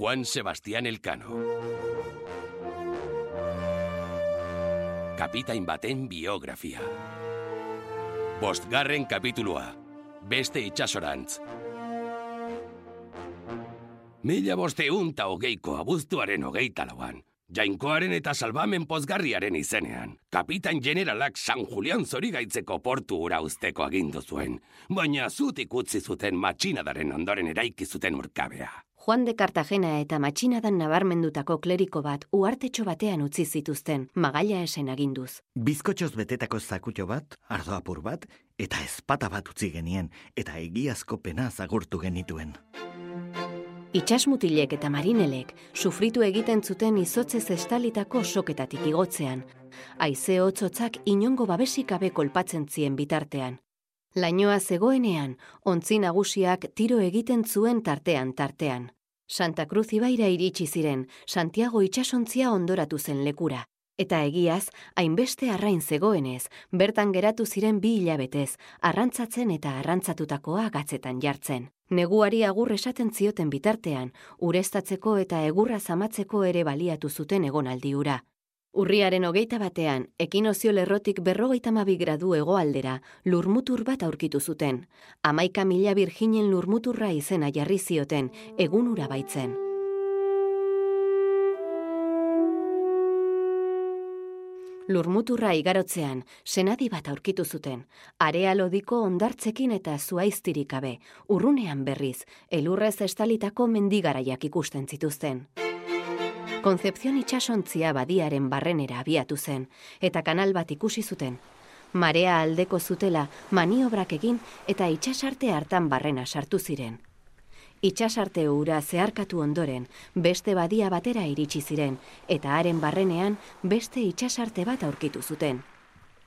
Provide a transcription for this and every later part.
Juan Sebastián Elcano. Kapitain baten biografia. Bostgarren kapitulua. Beste itxasorantz. Mila bosteun ta hogeiko abuztuaren hogeita lauan. Jainkoaren eta salbamen pozgarriaren izenean. Kapitain generalak San Julian zorigaitzeko portu ura usteko agindu zuen. Baina zutik utzi zuten matxinadaren ondoren eraiki zuten urkabea. Juan de Cartagena eta matxinadan nabarmendutako kleriko bat uartetxo batean utzi zituzten, magaila esen aginduz. Bizkotxoz betetako zakutxo bat, ardo apur bat, eta ezpata bat utzi genien, eta egiazko pena zagurtu genituen. Itxasmutilek eta marinelek sufritu egiten zuten izotzez estalitako soketatik igotzean. Aize hotzotzak inongo babesik gabe kolpatzen zien bitartean. Lainoa zegoenean, ontzi nagusiak tiro egiten zuen tartean tartean. Santa Cruz ibaira iritsi ziren, Santiago itxasontzia ondoratu zen lekura. Eta egiaz, hainbeste arrain zegoenez, bertan geratu ziren bi hilabetez, arrantzatzen eta arrantzatutakoa gatzetan jartzen. Neguari agur esaten zioten bitartean, urestatzeko eta egurra zamatzeko ere baliatu zuten egonaldiura. Urriaren hogeita batean, ekinozio lerrotik berrogeita mabi gradu hegoaldera, lurmutur bat aurkitu zuten. Amaika mila virginen lurmuturra izena jarri zioten, egunura baitzen. Lurmuturra igarotzean, senadi bat aurkitu zuten. Area lodiko ondartzekin eta zuaiztirik gabe, urrunean berriz, elurrez estalitako mendigaraiak ikusten zituzten. Konzepzion itxasontzia badiaren barrenera abiatu zen, eta kanal bat ikusi zuten. Marea aldeko zutela maniobrak egin eta itxasarte hartan barrena sartu ziren. Itxasarte ura zeharkatu ondoren, beste badia batera iritsi ziren, eta haren barrenean beste itxasarte bat aurkitu zuten.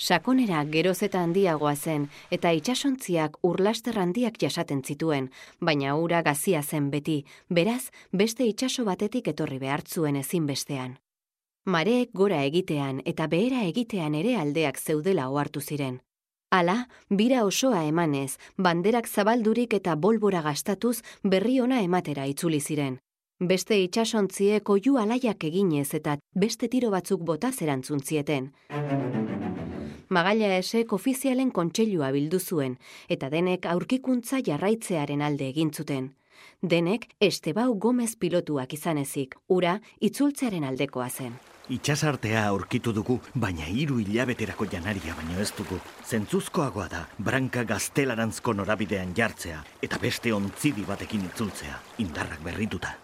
Sakonera geroz eta handiagoa zen, eta itxasontziak urlaster handiak jasaten zituen, baina ura gazia zen beti, beraz, beste itxaso batetik etorri behartzuen ezinbestean. Mareek gora egitean eta behera egitean ere aldeak zeudela ohartu ziren. Hala, bira osoa emanez, banderak zabaldurik eta bolbora gastatuz berri ona ematera itzuli ziren. Beste itxasontziek oiu alaiak eginez eta beste tiro batzuk botaz erantzun zieten. Magaila esek ofizialen kontseilua bildu zuen, eta denek aurkikuntza jarraitzearen alde egin zuten. Denek Estebau Gomez pilotuak izan ezik, ura itzultzearen aldekoa zen. Itxasartea aurkitu dugu, baina hiru hilabeterako janaria baino ez dugu. Zentzuzkoagoa da, branka gaztelarantzko norabidean jartzea, eta beste ontzidi batekin itzultzea, indarrak berrituta.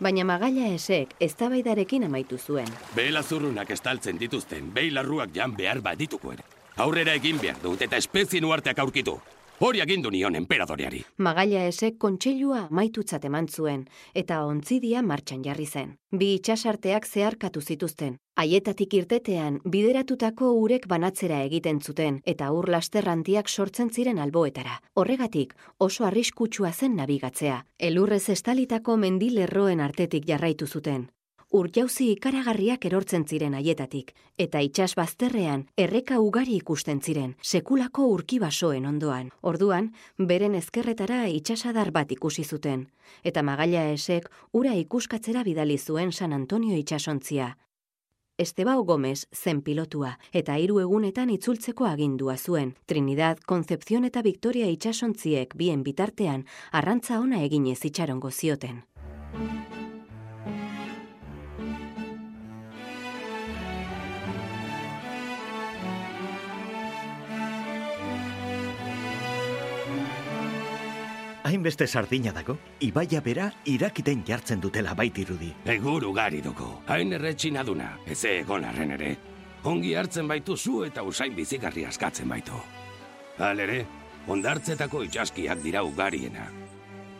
Baina magaila esek eztabaidarekin amaitu zuen. Behela zurrunak estaltzen dituzten, behilarruak jan behar badituko ere. Aurrera egin behar dut eta espezien uarteak aurkitu. Hori agindu nion emperadoreari. Magaila esek kontseilua maitutzat eman zuen, eta ontzidia martxan jarri zen. Bi itxasarteak zeharkatu zituzten. Haietatik irtetean, bideratutako urek banatzera egiten zuten, eta ur lasterrantiak sortzen ziren alboetara. Horregatik, oso arriskutsua zen nabigatzea. Elurrez estalitako mendilerroen artetik jarraitu zuten. Urjauzi ikaragarriak erortzen ziren haietatik, eta itsas bazterrean erreka ugari ikusten ziren, sekulako urkibasoen ondoan. Orduan, beren ezkerretara itsasadar bat ikusi zuten, eta magaila esek ura ikuskatzera bidali zuen San Antonio itsasontzia. Estebao Gomez zen pilotua, eta hiru egunetan itzultzeko agindua zuen. Trinidad, Concepción eta Victoria itsasontziek bien bitartean arrantza ona eginez itxarongo zioten. Hainbeste sardina dago, ibaia bera irakiten jartzen dutela baitirudi. Egur ugari dugu, hain erretxina duna, ez egon arren ere. Ongi hartzen baitu zu eta usain bizigarri askatzen baitu. Halere, ondartzetako itxaskiak dira ugariena.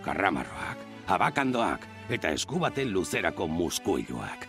Karramarroak, abakandoak eta eskubaten luzerako muskuiluak.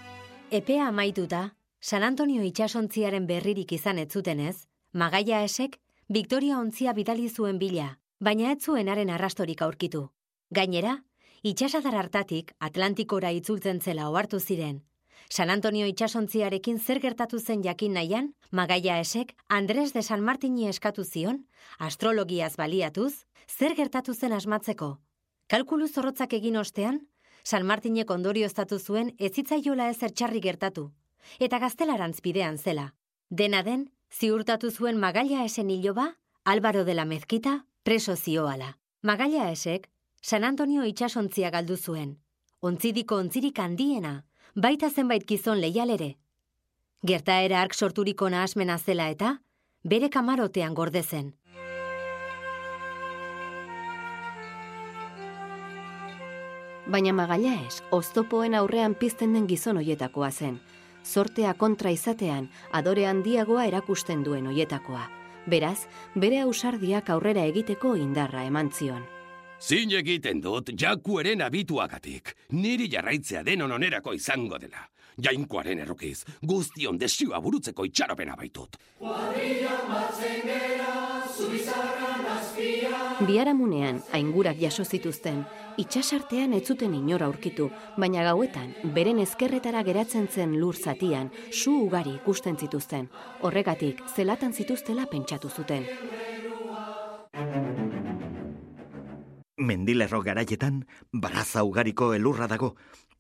Epea amaituta, San Antonio itxasontziaren berririk izan ez zutenez, Magaia esek, Victoria ontzia bidali zuen bila, baina ez zuenaren arrastorik aurkitu. Gainera, itxasadar hartatik Atlantikora itzultzen zela ohartu ziren. San Antonio itxasontziarekin zer gertatu zen jakin nahian, Magaia esek Andres de San Martini eskatu zion, astrologiaz baliatuz, zer gertatu zen asmatzeko. Kalkulu zorrotzak egin ostean, San Martinek ondorio estatu zuen ez zitzaiola ez txarri gertatu, eta gaztelarantz bidean zela. Dena den, ziurtatu zuen magalia esen hiloba, Álvaro de la Mezquita, preso zioala. Magalia esek, San Antonio itxasontzia galdu zuen. Ontzidiko ontzirik handiena, baita zenbait gizon leialere. Gertaera ark sorturiko nahasmena zela eta, bere kamarotean gordezen. Baina magaila ez, oztopoen aurrean pizten den gizon hoietakoa zen. Sortea kontra izatean, adore handiagoa erakusten duen hoietakoa. Beraz, bere ausardiak aurrera egiteko indarra eman zion. Zin egiten dut jakueren abituagatik. Niri jarraitzea denon onerako izango dela. Jainkoaren errokiz, guztion desioa burutzeko itxaropena baitut. Biaramunean, aingurak jaso zituzten, itxasartean ez zuten inora aurkitu, baina gauetan, beren ezkerretara geratzen zen lur zatian, su ugari ikusten zituzten. Horregatik, zelatan zituztela pentsatu zuten. Mendilerro garaietan, baraza ugariko elurra dago,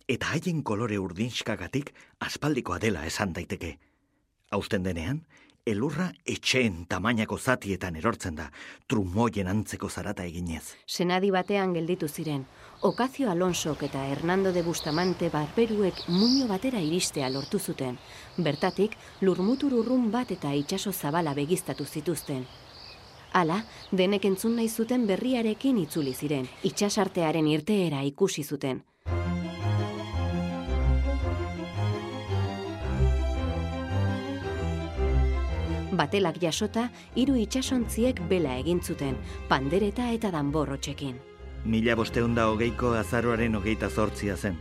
eta haien kolore urdinskagatik aspaldikoa dela esan daiteke. Hausten denean, elurra etxeen tamainako zatietan erortzen da, trumoien antzeko zarata eginez. Senadi batean gelditu ziren, Okazio Alonsok eta Hernando de Bustamante barberuek muño batera iristea lortu zuten. Bertatik, lurmutur urrun bat eta itsaso zabala begiztatu zituzten. Hala, denek entzun nahi zuten berriarekin itzuli ziren, itsasartearen irteera ikusi zuten. Batelak jasota, hiru itsasontziek bela egin zuten, pandereta eta danborrotxekin. Mila bosteun da hogeiko azaroaren hogeita zortzia zen.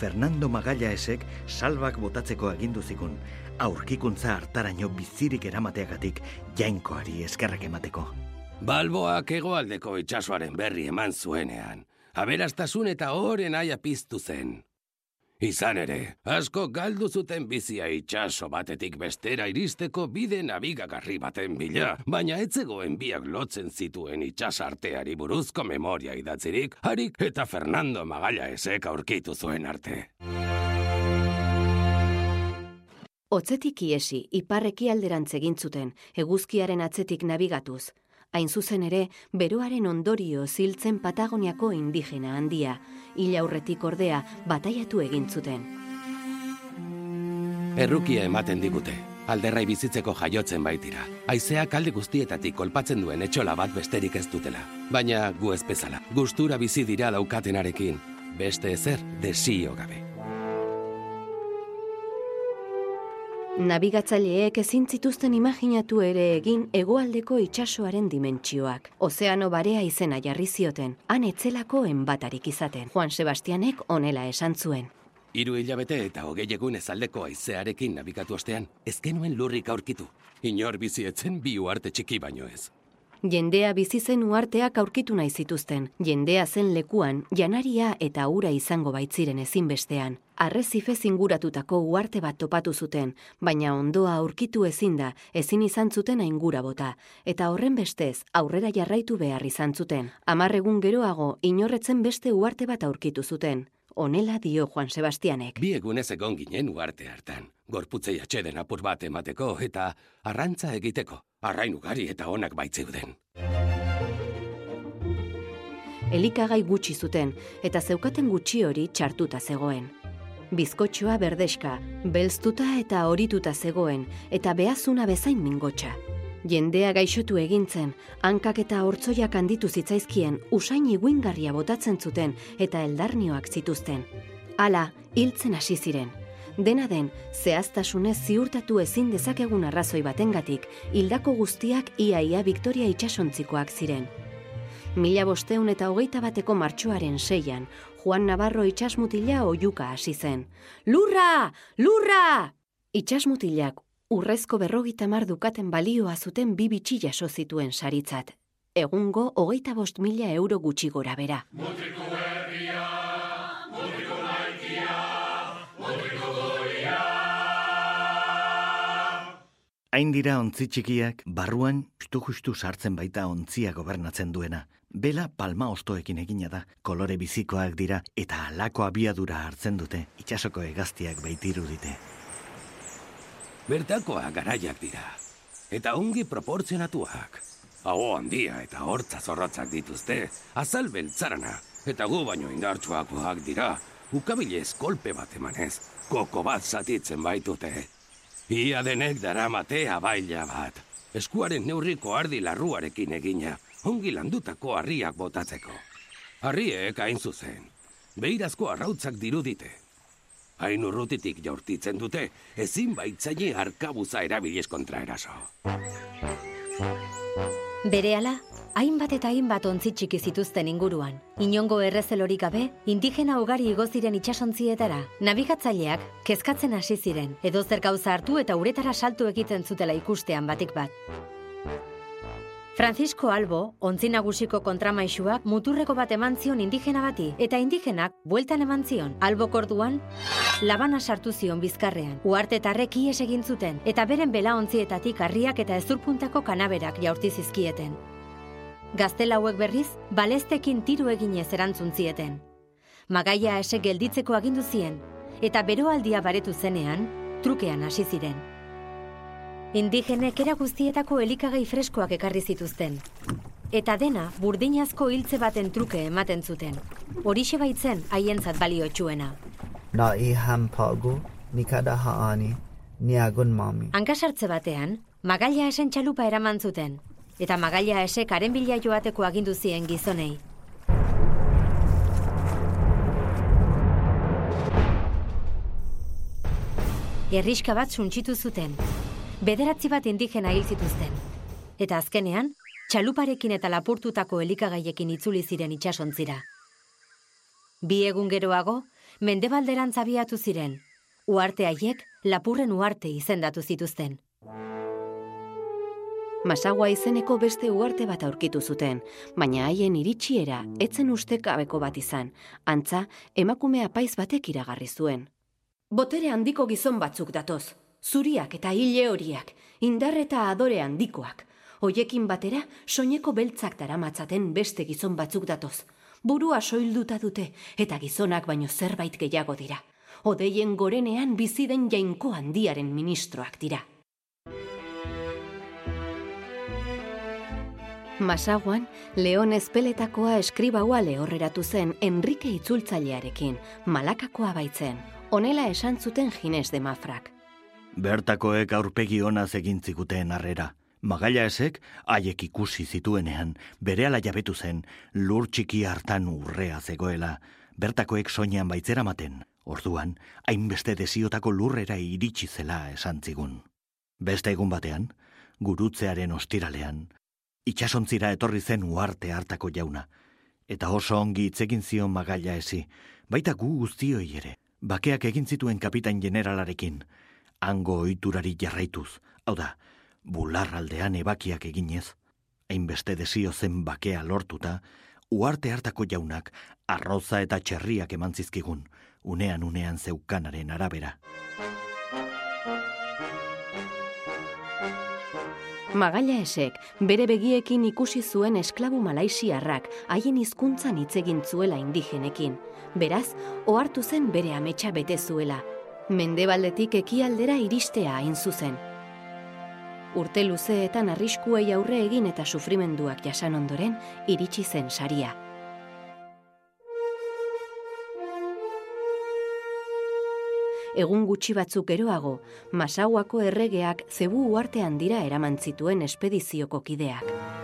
Fernando Magalla esek salbak botatzeko agindu zikun, aurkikuntza hartaraino bizirik eramateagatik jainkoari eskerrak emateko. Balboak hegoaldeko itsasoaren berri eman zuenean. Aberastasun eta oren aia piztu zen. Izan ere, asko galdu zuten bizia itxaso batetik bestera iristeko bide nabigagarri baten bila, baina ez zegoen biak lotzen zituen itxasarteari buruzko memoria idatzirik, harik eta Fernando Magalla esek aurkitu zuen arte. Otzetik iesi, iparreki alderantz egin zuten, eguzkiaren atzetik nabigatuz. Hain zuzen ere, beroaren ondorio ziltzen Patagoniako indigena handia, hil aurretik ordea bataiatu egin zuten. Errukia ematen digute, alderrai bizitzeko jaiotzen baitira. Aizeak alde guztietatik kolpatzen duen etxola bat besterik ez dutela. Baina gu ez bezala, gustura bizi dira daukatenarekin, beste ezer desio gabe. Nabigatzaileek ezin zituzten imaginatu ere egin hegoaldeko itsasoaren dimentsioak. Ozeano barea izena jarri zioten, han etzelako enbatarik izaten. Juan Sebastianek honela esan zuen. Hiru hilabete eta hogei egun ezaldeko aizearekin nabigatu ostean, ez genuen lurrik aurkitu. Inor bizietzen bi uarte txiki baino ez. Jendea bizi zen uarteak aurkitu nahi zituzten. Jendea zen lekuan, janaria eta ura izango baitziren ezinbestean. Arrezifez inguratutako uarte bat topatu zuten, baina ondoa aurkitu ezin da, ezin izan zuten aingura bota, eta horren bestez aurrera jarraitu behar izan zuten. Hamar egun geroago, inorretzen beste uarte bat aurkitu zuten. Honela dio Juan Sebastianek. Bi egunez egon ginen uarte hartan. Gorputzei atxeden apur bat emateko eta arrantza egiteko. Arrain ugari eta onak baitzeuden. elikagai gutxi zuten eta zeukaten gutxi hori txartuta zegoen. Bizkotxoa berdeska, belztuta eta horituta zegoen eta behazuna bezain mingotxa. Jendea gaixotu egintzen, hankak eta hortzoiak handitu zitzaizkien usain iguingarria botatzen zuten eta eldarnioak zituzten. Hala, hiltzen hasi ziren. Dena den, zehaztasunez ziurtatu ezin dezakegun arrazoi batengatik, hildako guztiak iaia Victoria itxasontzikoak ziren. Mila bosteun eta hogeita bateko martxoaren seian, Juan Navarro itxasmutila oiuka hasi zen. Lurra! Lurra! Itxasmutilak urrezko berrogita mar dukaten balioa zuten bi bitxi jaso zituen saritzat. Egungo hogeita bost mila euro gutxi gora bera. Hain dira ontzi txikiak, barruan justu-justu sartzen baita ontzia gobernatzen duena. Bela palma ostoekin egina da, kolore bizikoak dira eta alako abiadura hartzen dute, itxasoko egaztiak baitiru dite. Bertakoa garaiak dira. Eta ongi proportzionatuak. Hau handia eta hortza zorrotzak dituzte, azal beltzarana. Eta gu baino indartsuakoak dira, ukabilez kolpe bat emanez, koko bat zatitzen baitute. Ia denek dara matea baila bat. Eskuaren neurriko ardi larruarekin egina, ongi landutako harriak botatzeko. Harriek hain zuzen, beirazko arrautzak dirudite. Hain urrutitik jaurtitzen dute, ezin baitzaile arkabuza erabiliz kontra eraso. Berehala, hainbat eta hainbat ontzi txiki zituzten inguruan. Inongo errezelorik gabe, indigena ugari igo ziren itsasontzietara. Nabigatzaileak kezkatzen hasi ziren, edo zer gauza hartu eta uretara saltu egiten zutela ikustean batik bat. Francisco Albo, ontzi nagusiko kontramaixuak muturreko bat eman zion indigena bati, eta indigenak bueltan eman zion. Albo korduan, labana sartu zion bizkarrean. Uarte tarrek ies egin zuten, eta beren bela ontzietatik harriak eta ezurpuntako kanaberak jaurti zizkieten. Gaztela hauek berriz, balestekin tiru eginez erantzun zieten. Magaia esek gelditzeko agindu zien, eta beroaldia baretu zenean, trukean hasi ziren. Indigenek era guztietako elikagai freskoak ekarri zituzten. Eta dena burdinazko hiltze baten truke ematen zuten. Horixe baitzen haientzat baliotsuena. Na i ham pagu, ni kada haani, ni agun mami. Hankasartze batean, magalia esen txalupa eraman zuten. Eta magalia esek haren bila joateko agindu zien gizonei. Herriska bat suntxitu zuten, bederatzi bat indigena hil zituzten. Eta azkenean, txaluparekin eta lapurtutako elikagaiekin itzuli ziren itsasontzira. Bi egun geroago, mendebalderantz abiatu ziren, uarte haiek lapurren uarte izendatu zituzten. Masagua izeneko beste uarte bat aurkitu zuten, baina haien iritsiera etzen ustekabeko bat izan, antza emakume apaiz batek iragarri zuen. Botere handiko gizon batzuk datoz, zuriak eta hile horiak, indar eta adore handikoak. Hoiekin batera, soineko beltzak daramatzaten beste gizon batzuk datoz. Burua soilduta dute, eta gizonak baino zerbait gehiago dira. Odeien gorenean biziden jainko handiaren ministroak dira. Masaguan, Leon Ezpeletakoa eskribaua lehorreratu zen Enrique Itzultzailearekin, malakakoa baitzen. Honela esan zuten Gines de Mafrak. Bertakoek aurpegi ona egin ziguten harrera. Magaila esek, haiek ikusi zituenean, bere ala jabetu zen, lur txiki hartan urrea zegoela, bertakoek soinean baitzera maten. Orduan, hainbeste desiotako lurrera iritsi zela esan zigun. Beste egun batean, gurutzearen ostiralean, itxasontzira etorri zen uarte hartako jauna, eta oso ongi itzegin zion magaila ezi, baita gu guztioi ere, bakeak egin zituen kapitain generalarekin, hango ohiturari jarraituz, hau da, bularraldean ebakiak eginez, hainbeste desio zen bakea lortuta, uarte hartako jaunak arroza eta txerriak eman zizkigun, unean unean zeukanaren arabera. Magaila esek, bere begiekin ikusi zuen esklabu malaisiarrak haien hizkuntzan hitz egin zuela indigenekin. Beraz, ohartu zen bere ametsa bete zuela. Mendebaldetik ekialdera iristea hain zuzen. Urte luzeetan arriskuei aurre egin eta sufrimenduak jasan ondoren, iritsi zen saria. Egun gutxi batzuk geroago, Masauako erregeak zebu uartean dira eraman zituen espedizioko kideak.